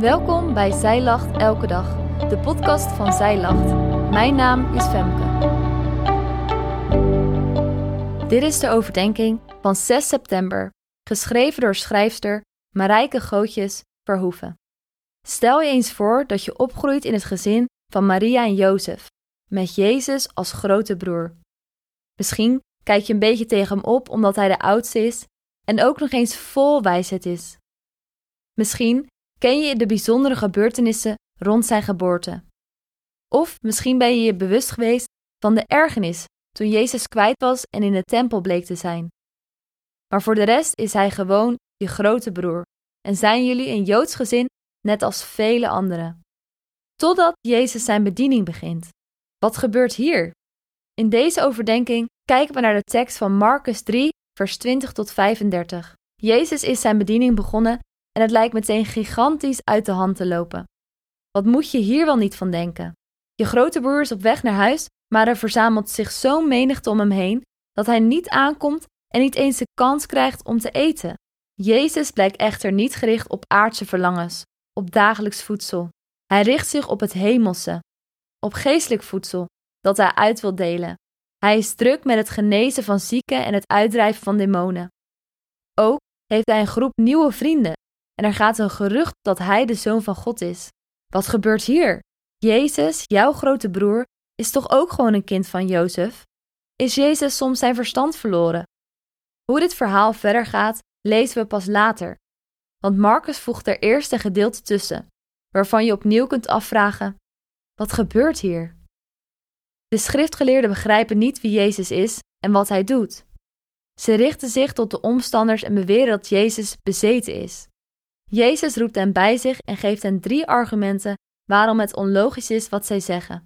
Welkom bij Zij Lacht Elke Dag, de podcast van Zij Lacht. Mijn naam is Femke. Dit is de overdenking van 6 september, geschreven door schrijfster Marijke Gootjes Verhoeven. Stel je eens voor dat je opgroeit in het gezin van Maria en Jozef, met Jezus als grote broer. Misschien kijk je een beetje tegen hem op omdat hij de oudste is en ook nog eens vol wijsheid is. Misschien ken je de bijzondere gebeurtenissen rond zijn geboorte. Of misschien ben je je bewust geweest van de ergernis toen Jezus kwijt was en in de tempel bleek te zijn. Maar voor de rest is hij gewoon je grote broer en zijn jullie een Joods gezin net als vele anderen. Totdat Jezus zijn bediening begint. Wat gebeurt hier? In deze overdenking kijken we naar de tekst van Marcus 3, vers 20 tot 35. Jezus is zijn bediening begonnen en het lijkt meteen gigantisch uit de hand te lopen. Wat moet je hier wel niet van denken? Je grote broer is op weg naar huis, maar er verzamelt zich zo'n menigte om hem heen dat hij niet aankomt en niet eens de kans krijgt om te eten. Jezus blijkt echter niet gericht op aardse verlangens, op dagelijks voedsel. Hij richt zich op het hemelse, op geestelijk voedsel dat hij uit wil delen. Hij is druk met het genezen van zieken en het uitdrijven van demonen. Ook heeft hij een groep nieuwe vrienden en er gaat een gerucht dat hij de zoon van God is. Wat gebeurt hier? Jezus, jouw grote broer, is toch ook gewoon een kind van Jozef? Is Jezus soms zijn verstand verloren? Hoe dit verhaal verder gaat, lezen we pas later. Want Marcus voegt er eerst een gedeelte tussen, waarvan je opnieuw kunt afvragen: wat gebeurt hier? De schriftgeleerden begrijpen niet wie Jezus is en wat hij doet. Ze richten zich tot de omstanders en beweren dat Jezus bezeten is. Jezus roept hen bij zich en geeft hen drie argumenten waarom het onlogisch is wat zij zeggen.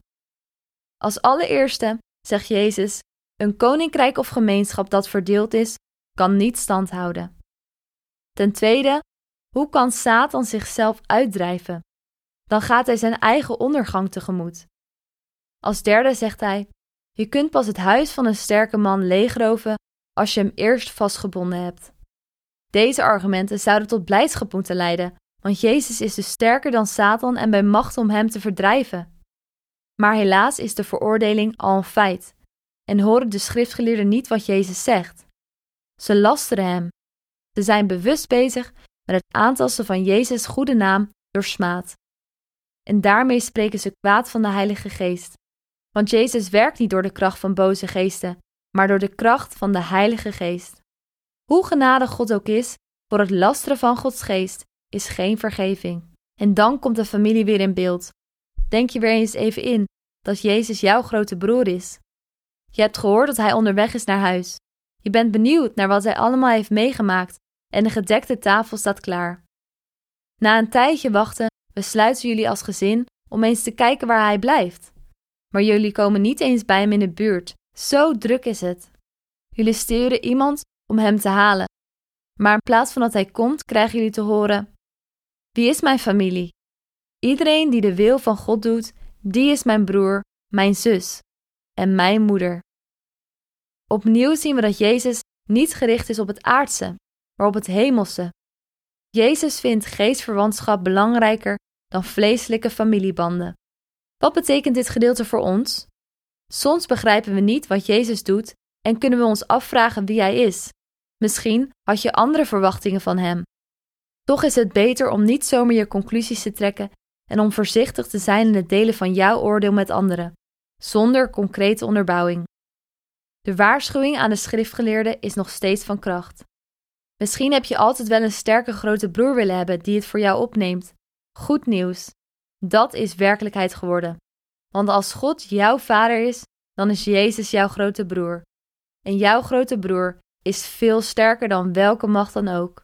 Als allereerste zegt Jezus: een koninkrijk of gemeenschap dat verdeeld is, kan niet stand houden. Ten tweede, hoe kan Satan zichzelf uitdrijven? Dan gaat hij zijn eigen ondergang tegemoet. Als derde zegt hij: Je kunt pas het huis van een sterke man leegroven als je hem eerst vastgebonden hebt. Deze argumenten zouden tot blijdschap moeten leiden, want Jezus is dus sterker dan Satan en bij macht om hem te verdrijven. Maar helaas is de veroordeling al een feit en horen de schriftgeleerden niet wat Jezus zegt. Ze lasteren hem. Ze zijn bewust bezig met het aantasten van Jezus' goede naam door smaad. En daarmee spreken ze kwaad van de Heilige Geest. Want Jezus werkt niet door de kracht van boze geesten, maar door de kracht van de Heilige Geest. Hoe genadig God ook is, voor het lasteren van Gods geest is geen vergeving. En dan komt de familie weer in beeld. Denk je weer eens even in dat Jezus jouw grote broer is. Je hebt gehoord dat hij onderweg is naar huis. Je bent benieuwd naar wat hij allemaal heeft meegemaakt en de gedekte tafel staat klaar. Na een tijdje wachten besluiten jullie als gezin om eens te kijken waar hij blijft. Maar jullie komen niet eens bij hem in de buurt, zo druk is het. Jullie sturen iemand om hem te halen. Maar in plaats van dat hij komt, krijgen jullie te horen: Wie is mijn familie? Iedereen die de wil van God doet, die is mijn broer, mijn zus en mijn moeder. Opnieuw zien we dat Jezus niet gericht is op het aardse, maar op het hemelse. Jezus vindt geestverwantschap belangrijker dan vleeselijke familiebanden. Wat betekent dit gedeelte voor ons? Soms begrijpen we niet wat Jezus doet en kunnen we ons afvragen wie Hij is. Misschien had je andere verwachtingen van Hem. Toch is het beter om niet zomaar je conclusies te trekken en om voorzichtig te zijn in het delen van jouw oordeel met anderen, zonder concrete onderbouwing. De waarschuwing aan de schriftgeleerden is nog steeds van kracht. Misschien heb je altijd wel een sterke grote broer willen hebben die het voor jou opneemt. Goed nieuws. Dat is werkelijkheid geworden. Want als God jouw vader is, dan is Jezus jouw grote broer. En jouw grote broer is veel sterker dan welke macht dan ook.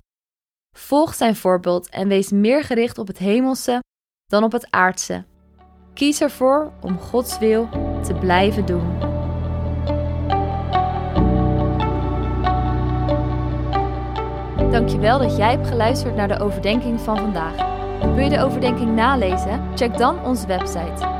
Volg zijn voorbeeld en wees meer gericht op het hemelse dan op het aardse. Kies ervoor om Gods wil te blijven doen. Dankjewel dat jij hebt geluisterd naar de overdenking van vandaag. Wil je de overdenking nalezen? Check dan onze website.